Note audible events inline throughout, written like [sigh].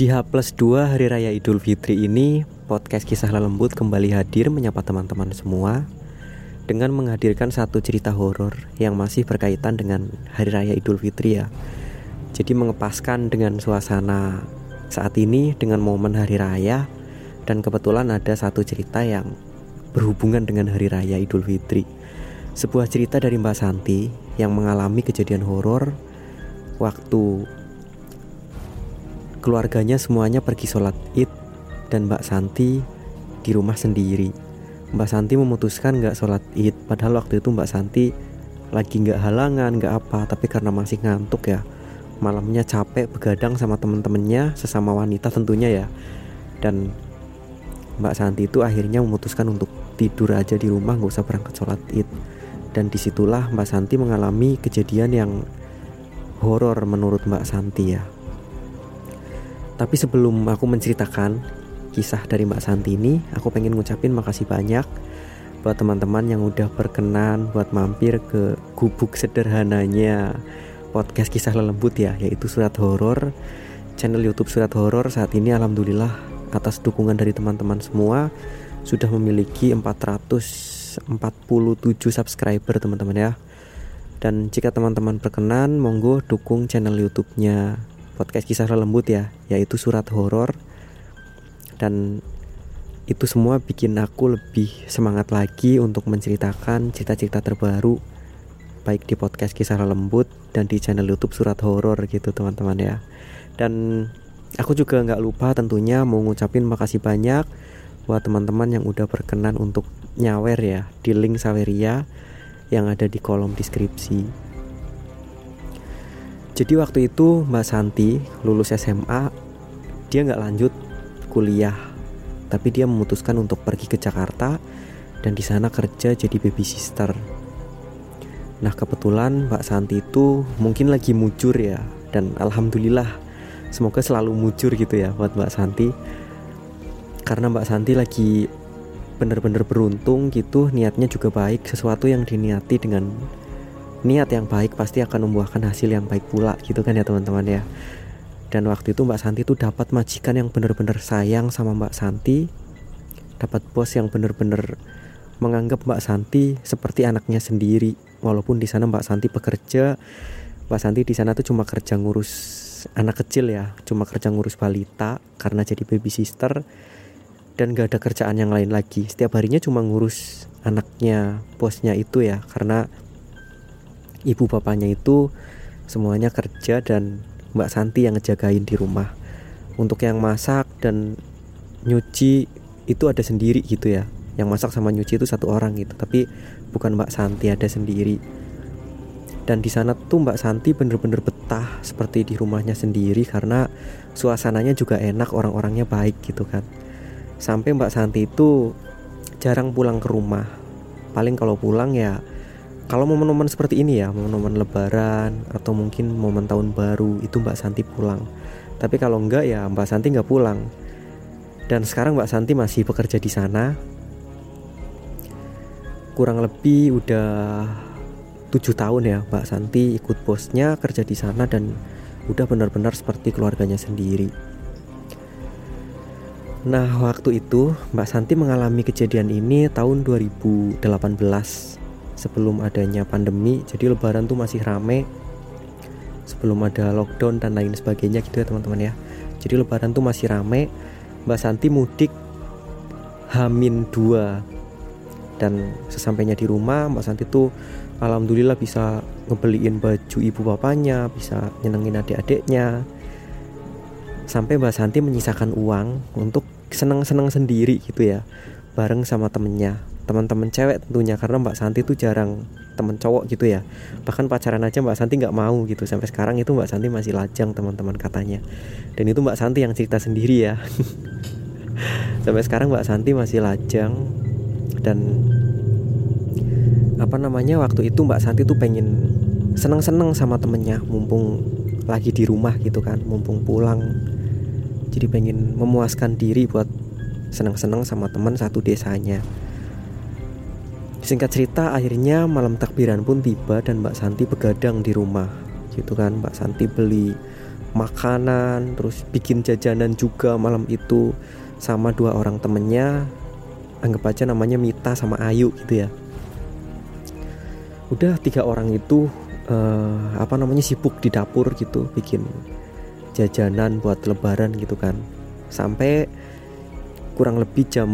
Di H plus 2 Hari Raya Idul Fitri ini, podcast kisah lembut kembali hadir menyapa teman-teman semua dengan menghadirkan satu cerita horor yang masih berkaitan dengan Hari Raya Idul Fitri ya. Jadi mengepaskan dengan suasana saat ini dengan momen Hari Raya dan kebetulan ada satu cerita yang berhubungan dengan Hari Raya Idul Fitri. Sebuah cerita dari Mbak Santi yang mengalami kejadian horor waktu keluarganya semuanya pergi sholat id dan Mbak Santi di rumah sendiri. Mbak Santi memutuskan nggak sholat id, padahal waktu itu Mbak Santi lagi nggak halangan, nggak apa, tapi karena masih ngantuk ya, malamnya capek begadang sama temen-temennya sesama wanita tentunya ya, dan Mbak Santi itu akhirnya memutuskan untuk tidur aja di rumah nggak usah berangkat sholat id, dan di situlah Mbak Santi mengalami kejadian yang horor menurut Mbak Santi ya. Tapi sebelum aku menceritakan kisah dari Mbak Santi ini, aku pengen ngucapin makasih banyak buat teman-teman yang udah berkenan buat mampir ke gubuk sederhananya podcast kisah lelembut ya, yaitu surat horor. Channel YouTube surat horor saat ini alhamdulillah atas dukungan dari teman-teman semua sudah memiliki 447 subscriber teman-teman ya. Dan jika teman-teman berkenan, monggo dukung channel YouTube-nya podcast kisah lembut ya, yaitu surat horor. Dan itu semua bikin aku lebih semangat lagi untuk menceritakan cerita-cerita terbaru baik di podcast kisah lembut dan di channel YouTube surat horor gitu teman-teman ya. Dan aku juga nggak lupa tentunya mau ngucapin makasih banyak buat teman-teman yang udah berkenan untuk nyawer ya di link Saweria yang ada di kolom deskripsi. Jadi waktu itu Mbak Santi lulus SMA, dia nggak lanjut kuliah, tapi dia memutuskan untuk pergi ke Jakarta dan di sana kerja jadi baby sister. Nah kebetulan Mbak Santi itu mungkin lagi mujur ya, dan alhamdulillah semoga selalu mujur gitu ya buat Mbak Santi. Karena Mbak Santi lagi bener-bener beruntung gitu, niatnya juga baik, sesuatu yang diniati dengan niat yang baik pasti akan membuahkan hasil yang baik pula gitu kan ya teman-teman ya. Dan waktu itu Mbak Santi tuh dapat majikan yang benar-benar sayang sama Mbak Santi. Dapat bos yang benar-benar menganggap Mbak Santi seperti anaknya sendiri. Walaupun di sana Mbak Santi bekerja Mbak Santi di sana tuh cuma kerja ngurus anak kecil ya. Cuma kerja ngurus balita karena jadi baby sister. Dan gak ada kerjaan yang lain lagi. Setiap harinya cuma ngurus anaknya bosnya itu ya. Karena ibu bapaknya itu semuanya kerja dan Mbak Santi yang ngejagain di rumah. Untuk yang masak dan nyuci itu ada sendiri gitu ya. Yang masak sama nyuci itu satu orang gitu, tapi bukan Mbak Santi ada sendiri. Dan di sana tuh Mbak Santi bener-bener betah seperti di rumahnya sendiri karena suasananya juga enak, orang-orangnya baik gitu kan. Sampai Mbak Santi itu jarang pulang ke rumah. Paling kalau pulang ya kalau momen-momen seperti ini ya momen-momen lebaran atau mungkin momen tahun baru itu Mbak Santi pulang. Tapi kalau enggak ya Mbak Santi nggak pulang. Dan sekarang Mbak Santi masih bekerja di sana. Kurang lebih udah tujuh tahun ya Mbak Santi ikut bosnya kerja di sana dan udah benar-benar seperti keluarganya sendiri. Nah waktu itu Mbak Santi mengalami kejadian ini tahun 2018 sebelum adanya pandemi jadi lebaran tuh masih rame. Sebelum ada lockdown dan lain sebagainya gitu ya teman-teman ya. Jadi lebaran tuh masih rame. Mbak Santi mudik Hamin 2 dan sesampainya di rumah Mbak Santi tuh alhamdulillah bisa ngebeliin baju ibu bapaknya bisa nyenengin adik-adiknya. Sampai Mbak Santi menyisakan uang untuk seneng-seneng sendiri gitu ya bareng sama temennya teman-teman cewek tentunya karena Mbak Santi tuh jarang temen cowok gitu ya. Bahkan pacaran aja Mbak Santi nggak mau gitu. Sampai sekarang itu Mbak Santi masih lajang teman-teman katanya. Dan itu Mbak Santi yang cerita sendiri ya. [laughs] Sampai sekarang Mbak Santi masih lajang. Dan apa namanya waktu itu Mbak Santi tuh pengen seneng-seneng sama temennya mumpung lagi di rumah gitu kan mumpung pulang. Jadi pengen memuaskan diri buat seneng-seneng sama teman satu desanya Singkat cerita akhirnya malam takbiran pun tiba dan Mbak Santi begadang di rumah gitu kan. Mbak Santi beli makanan terus bikin jajanan juga malam itu sama dua orang temennya. Anggap aja namanya Mita sama Ayu gitu ya. Udah tiga orang itu uh, apa namanya sibuk di dapur gitu bikin jajanan buat lebaran gitu kan. Sampai kurang lebih jam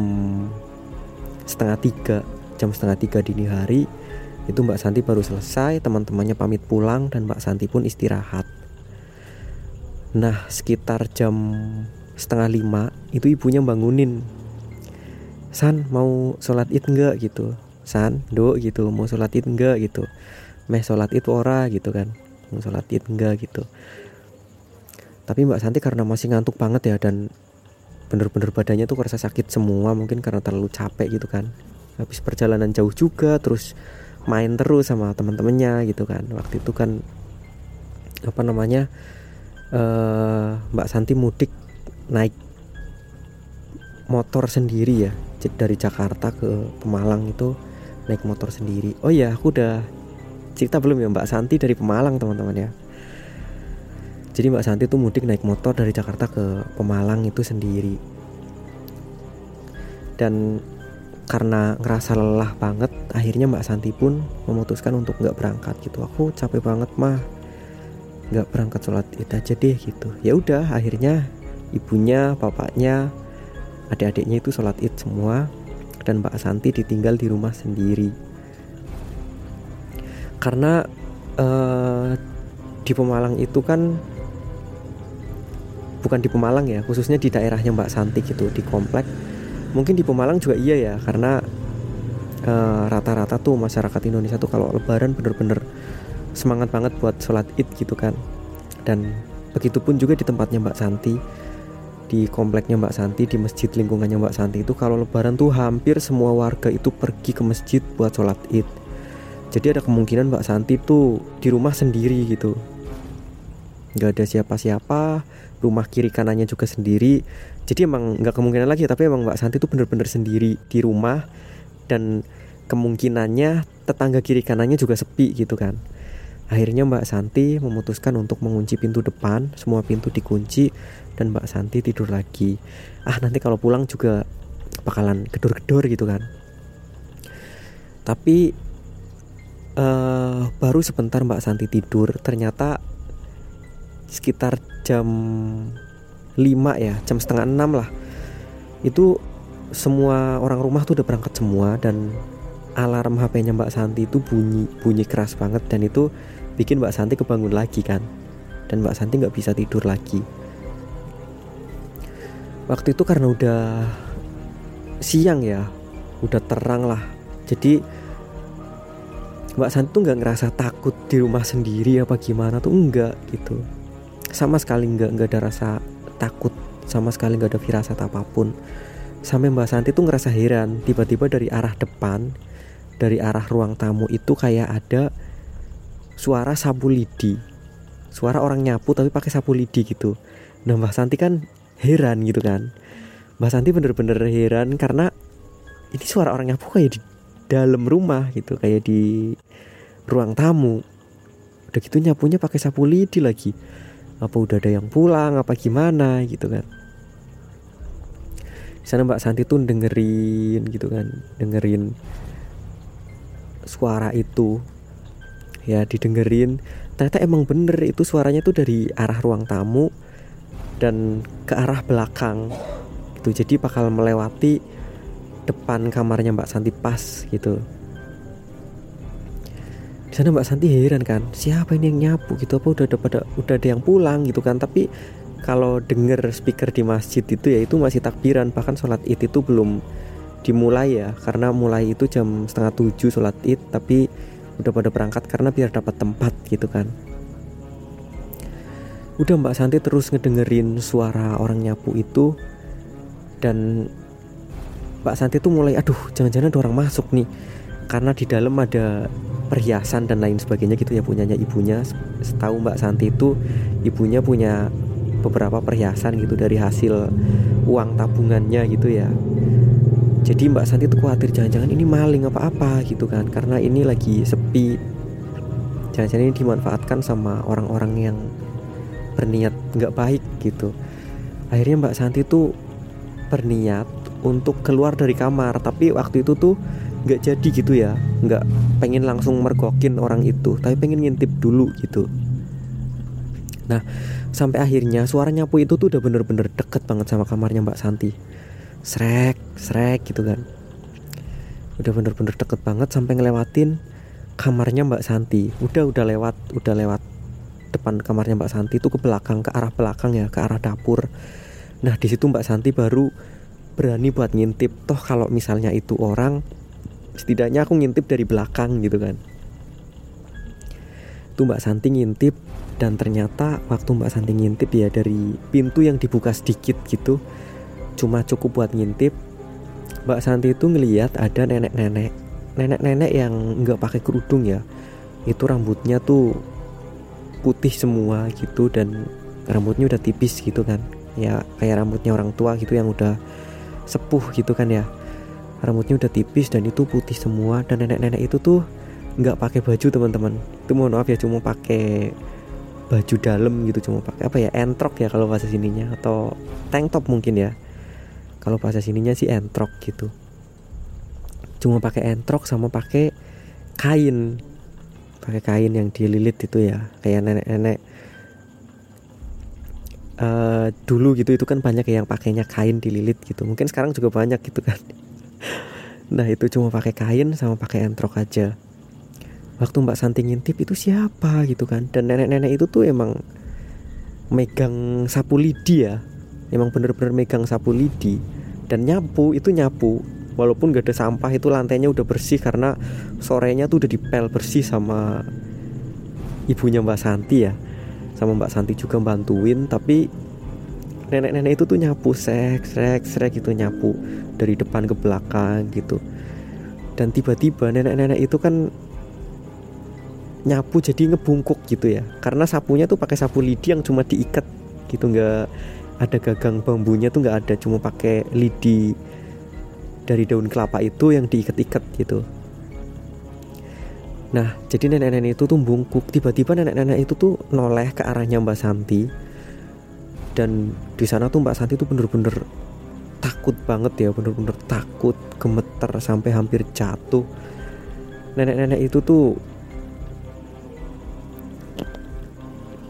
setengah tiga jam setengah tiga dini hari itu Mbak Santi baru selesai teman-temannya pamit pulang dan Mbak Santi pun istirahat. Nah sekitar jam setengah lima itu ibunya bangunin San mau sholat id enggak gitu. San do gitu. Mau sholat id enggak gitu. Meh sholat id ora gitu kan. Mau sholat id enggak gitu. Tapi Mbak Santi karena masih ngantuk banget ya dan bener-bener badannya tuh kerasa sakit semua mungkin karena terlalu capek gitu kan habis perjalanan jauh juga terus main terus sama teman-temannya gitu kan. Waktu itu kan apa namanya uh, Mbak Santi mudik naik motor sendiri ya dari Jakarta ke Pemalang itu naik motor sendiri. Oh ya aku udah cerita belum ya Mbak Santi dari Pemalang teman-teman ya? Jadi Mbak Santi tuh mudik naik motor dari Jakarta ke Pemalang itu sendiri. Dan karena ngerasa lelah banget akhirnya Mbak Santi pun memutuskan untuk nggak berangkat gitu. Aku capek banget mah. Nggak berangkat sholat id aja deh gitu. Ya udah akhirnya ibunya bapaknya adik-adiknya itu sholat id semua dan Mbak Santi ditinggal di rumah sendiri. Karena uh, di Pemalang itu kan bukan di Pemalang ya khususnya di daerahnya Mbak Santi gitu di komplek mungkin di Pemalang juga iya ya karena eh, rata-rata uh, tuh masyarakat Indonesia tuh kalau Lebaran bener-bener semangat banget buat sholat id gitu kan. Dan begitupun juga di tempatnya Mbak Santi di kompleknya Mbak Santi di masjid lingkungannya Mbak Santi itu kalau Lebaran tuh hampir semua warga itu pergi ke masjid buat sholat id. Jadi ada kemungkinan Mbak Santi tuh di rumah sendiri gitu nggak ada siapa-siapa rumah kiri kanannya juga sendiri. Jadi emang nggak kemungkinan lagi tapi emang Mbak Santi itu bener-bener sendiri di rumah. Dan kemungkinannya tetangga kiri kanannya juga sepi gitu kan. Akhirnya Mbak Santi memutuskan untuk mengunci pintu depan semua pintu dikunci dan Mbak Santi tidur lagi. Ah nanti kalau pulang juga bakalan gedor-gedor gitu kan. Tapi uh, baru sebentar Mbak Santi tidur ternyata sekitar jam 5 ya jam setengah enam lah. Itu semua orang rumah tuh udah berangkat semua dan alarm HP-nya Mbak Santi itu bunyi bunyi keras banget dan itu bikin Mbak Santi kebangun lagi kan. Dan Mbak Santi nggak bisa tidur lagi. Waktu itu karena udah siang ya udah terang lah. Jadi Mbak Santi tuh nggak ngerasa takut di rumah sendiri apa gimana tuh enggak gitu sama sekali nggak nggak ada rasa takut sama sekali nggak ada firasat apa pun. Sampai Mbak Santi tuh ngerasa heran tiba-tiba dari arah depan dari arah ruang tamu itu kayak ada suara sapu lidi. Suara orang nyapu tapi pakai sapu lidi gitu. Nah Mbak Santi kan heran gitu kan. Mbak Santi bener-bener heran karena ini suara orang nyapu kayak di dalam rumah gitu kayak di ruang tamu. Udah gitu nyapunya pakai sapu lidi lagi apa udah ada yang pulang? Apa gimana? Gitu kan. Di sana Mbak Santi tuh dengerin gitu kan. Dengerin suara itu. Ya didengerin. Ternyata emang bener itu suaranya tuh dari arah ruang tamu dan ke arah belakang. Gitu. Jadi bakal melewati depan kamarnya Mbak Santi pas gitu sana Mbak Santi heran kan siapa ini yang nyapu gitu? Apa udah ada pada udah ada yang pulang gitu kan? Tapi kalau denger speaker di masjid itu ya itu masih takbiran. Bahkan sholat id itu belum dimulai ya. Karena mulai itu jam setengah tujuh sholat id tapi udah pada berangkat karena biar dapat tempat gitu kan. Udah Mbak Santi terus ngedengerin suara orang nyapu itu. Dan Mbak Santi tuh mulai aduh jangan-jangan ada orang masuk nih karena di dalam ada perhiasan dan lain sebagainya gitu ya punyanya ibunya. Setahu Mbak Santi itu ibunya punya beberapa perhiasan gitu dari hasil uang tabungannya gitu ya. Jadi Mbak Santi tuh khawatir jangan-jangan ini maling apa-apa gitu kan. Karena ini lagi sepi. Jangan-jangan ini dimanfaatkan sama orang-orang yang berniat nggak baik gitu. Akhirnya Mbak Santi tuh berniat untuk keluar dari kamar. Tapi waktu itu tuh nggak jadi gitu ya. Nggak pengen langsung mergokin orang itu tapi pengen ngintip dulu gitu. Nah sampai akhirnya suara nyapu itu tuh udah bener-bener deket banget sama kamarnya Mbak Santi. Srek srek gitu kan. Udah bener-bener deket banget sampai ngelewatin kamarnya Mbak Santi. Udah udah lewat udah lewat depan kamarnya Mbak Santi itu ke belakang ke arah belakang ya ke arah dapur. Nah di situ Mbak Santi baru berani buat ngintip. Toh kalau misalnya itu orang setidaknya aku ngintip dari belakang gitu kan. Itu Mbak Santi ngintip dan ternyata waktu Mbak Santi ngintip ya dari pintu yang dibuka sedikit gitu cuma cukup buat ngintip Mbak Santi itu ngeliat ada nenek-nenek nenek-nenek yang nggak pakai kerudung ya. Itu rambutnya tuh putih semua gitu dan rambutnya udah tipis gitu kan. Ya kayak rambutnya orang tua gitu yang udah sepuh gitu kan ya rambutnya udah tipis dan itu putih semua dan nenek-nenek itu tuh nggak pakai baju teman-teman. Itu mohon maaf ya cuma pakai baju dalam gitu cuma pakai apa ya entrok ya kalau bahasa sininya atau tank top mungkin ya. Kalau bahasa sininya sih entrok gitu. Cuma pakai entrok sama pakai kain. Pakai kain yang dililit itu ya kayak nenek-nenek uh, dulu gitu itu kan banyak yang pakainya kain dililit gitu. Mungkin sekarang juga banyak gitu kan nah itu cuma pakai kain sama pakai entrok aja. Waktu Mbak Santi ngintip itu siapa? gitu kan. Dan nenek-nenek itu tuh emang megang sapu lidi ya. Emang bener-bener megang sapu lidi dan nyapu itu nyapu. Walaupun gak ada sampah itu lantainya udah bersih karena sorenya tuh udah dipel bersih sama ibunya Mbak Santi ya. Sama Mbak Santi juga bantuin tapi nenek-nenek itu tuh nyapu sek sek sek itu nyapu dari depan ke belakang gitu. Dan tiba-tiba nenek-nenek itu kan nyapu jadi ngebungkuk gitu ya. Karena sapunya tuh pakai sapu lidi yang cuma diikat gitu nggak ada gagang bambunya tuh nggak ada cuma pakai lidi dari daun kelapa itu yang diikat-ikat gitu. Nah jadi nenek-nenek itu tuh bungkuk. Tiba-tiba nenek-nenek itu tuh noleh ke arahnya Mbak Santi dan di sana tuh Mbak Santi tuh bener-bener takut banget ya bener-bener takut gemeter sampai hampir jatuh. Nenek-nenek itu tuh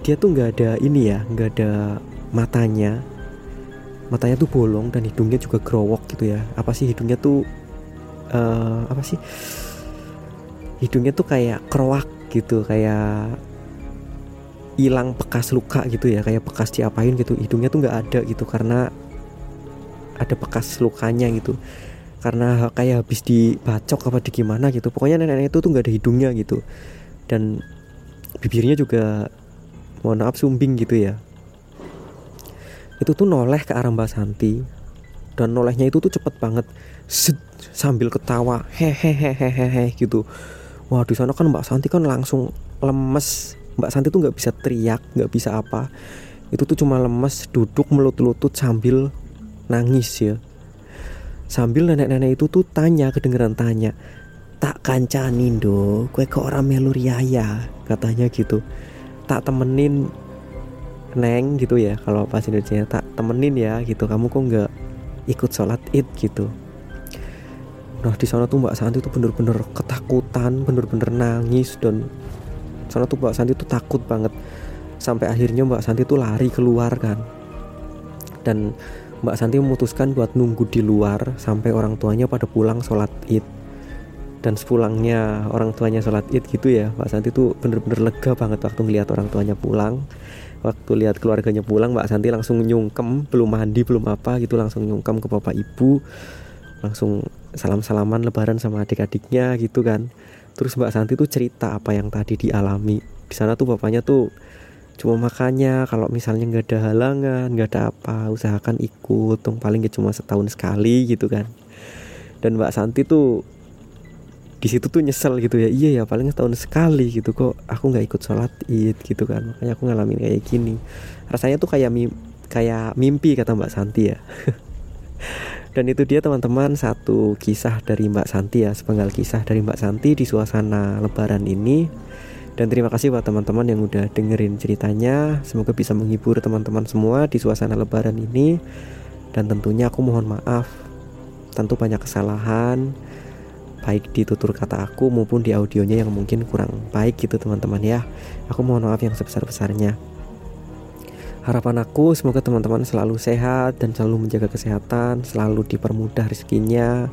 dia tuh nggak ada ini ya nggak ada matanya. Matanya tuh bolong dan hidungnya juga growok gitu ya. Apa sih hidungnya tuh uh, apa sih? Hidungnya tuh kayak keroak gitu kayak hilang bekas luka gitu ya kayak bekas diapain gitu. Hidungnya tuh nggak ada gitu karena ada bekas lukanya gitu. Karena kayak habis dibacok apa di gimana gitu. Pokoknya nenek-nenek itu tuh nggak ada hidungnya gitu. Dan bibirnya juga mohon maaf sumbing gitu ya. Itu tuh noleh ke arah Mbak Santi. Dan nolehnya itu tuh cepet banget. Zit, sambil ketawa hehehehehe gitu. Wah di sana kan Mbak Santi kan langsung lemes Mbak Santi tuh nggak bisa teriak nggak bisa apa. Itu tuh cuma lemes duduk melut-lutut sambil nangis ya. Sambil nenek-nenek itu tuh tanya kedengeran tanya tak kancanin do kue ke orang melur ya katanya gitu. Tak temenin neng gitu ya kalau pas Indonesia tak temenin ya gitu. Kamu kok nggak ikut sholat id? gitu. Nah di sana tuh Mbak Santi tuh bener-bener ketakutan bener-bener nangis dan sana tuh Mbak Santi tuh takut banget. Sampai akhirnya Mbak Santi tuh lari keluar kan. Dan Mbak Santi memutuskan buat nunggu di luar sampai orang tuanya pada pulang sholat id. Dan sepulangnya orang tuanya sholat id gitu ya Mbak Santi tuh bener-bener lega banget waktu ngeliat orang tuanya pulang. Waktu lihat keluarganya pulang Mbak Santi langsung nyungkem belum mandi belum apa gitu langsung nyungkem ke bapak ibu. Langsung salam-salaman lebaran sama adik-adiknya gitu kan terus Mbak Santi tuh cerita apa yang tadi dialami. Di sana tuh bapaknya tuh cuma makanya kalau misalnya nggak ada halangan nggak ada apa usahakan ikut. Dong paling ya cuma setahun sekali gitu kan. Dan Mbak Santi tuh di situ tuh nyesel gitu ya. Iya ya paling setahun sekali gitu kok. Aku nggak ikut sholat id gitu kan. Makanya aku ngalamin kayak gini. Rasanya tuh kayak mim kayak mimpi kata Mbak Santi ya [laughs] dan itu dia teman-teman satu kisah dari Mbak Santi ya sepenggal kisah dari Mbak Santi di suasana lebaran ini dan terima kasih buat teman-teman yang udah dengerin ceritanya. Semoga bisa menghibur teman-teman semua di suasana lebaran ini. Dan tentunya aku mohon maaf. Tentu banyak kesalahan baik di tutur kata aku maupun di audionya yang mungkin kurang baik gitu teman-teman ya. Aku mohon maaf yang sebesar-besarnya. Harapan aku semoga teman-teman selalu sehat dan selalu menjaga kesehatan, selalu dipermudah rezekinya,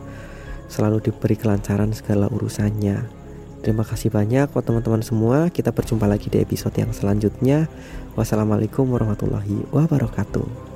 selalu diberi kelancaran segala urusannya. Terima kasih banyak buat teman-teman semua. Kita berjumpa lagi di episode yang selanjutnya. Wassalamualaikum warahmatullahi wabarakatuh.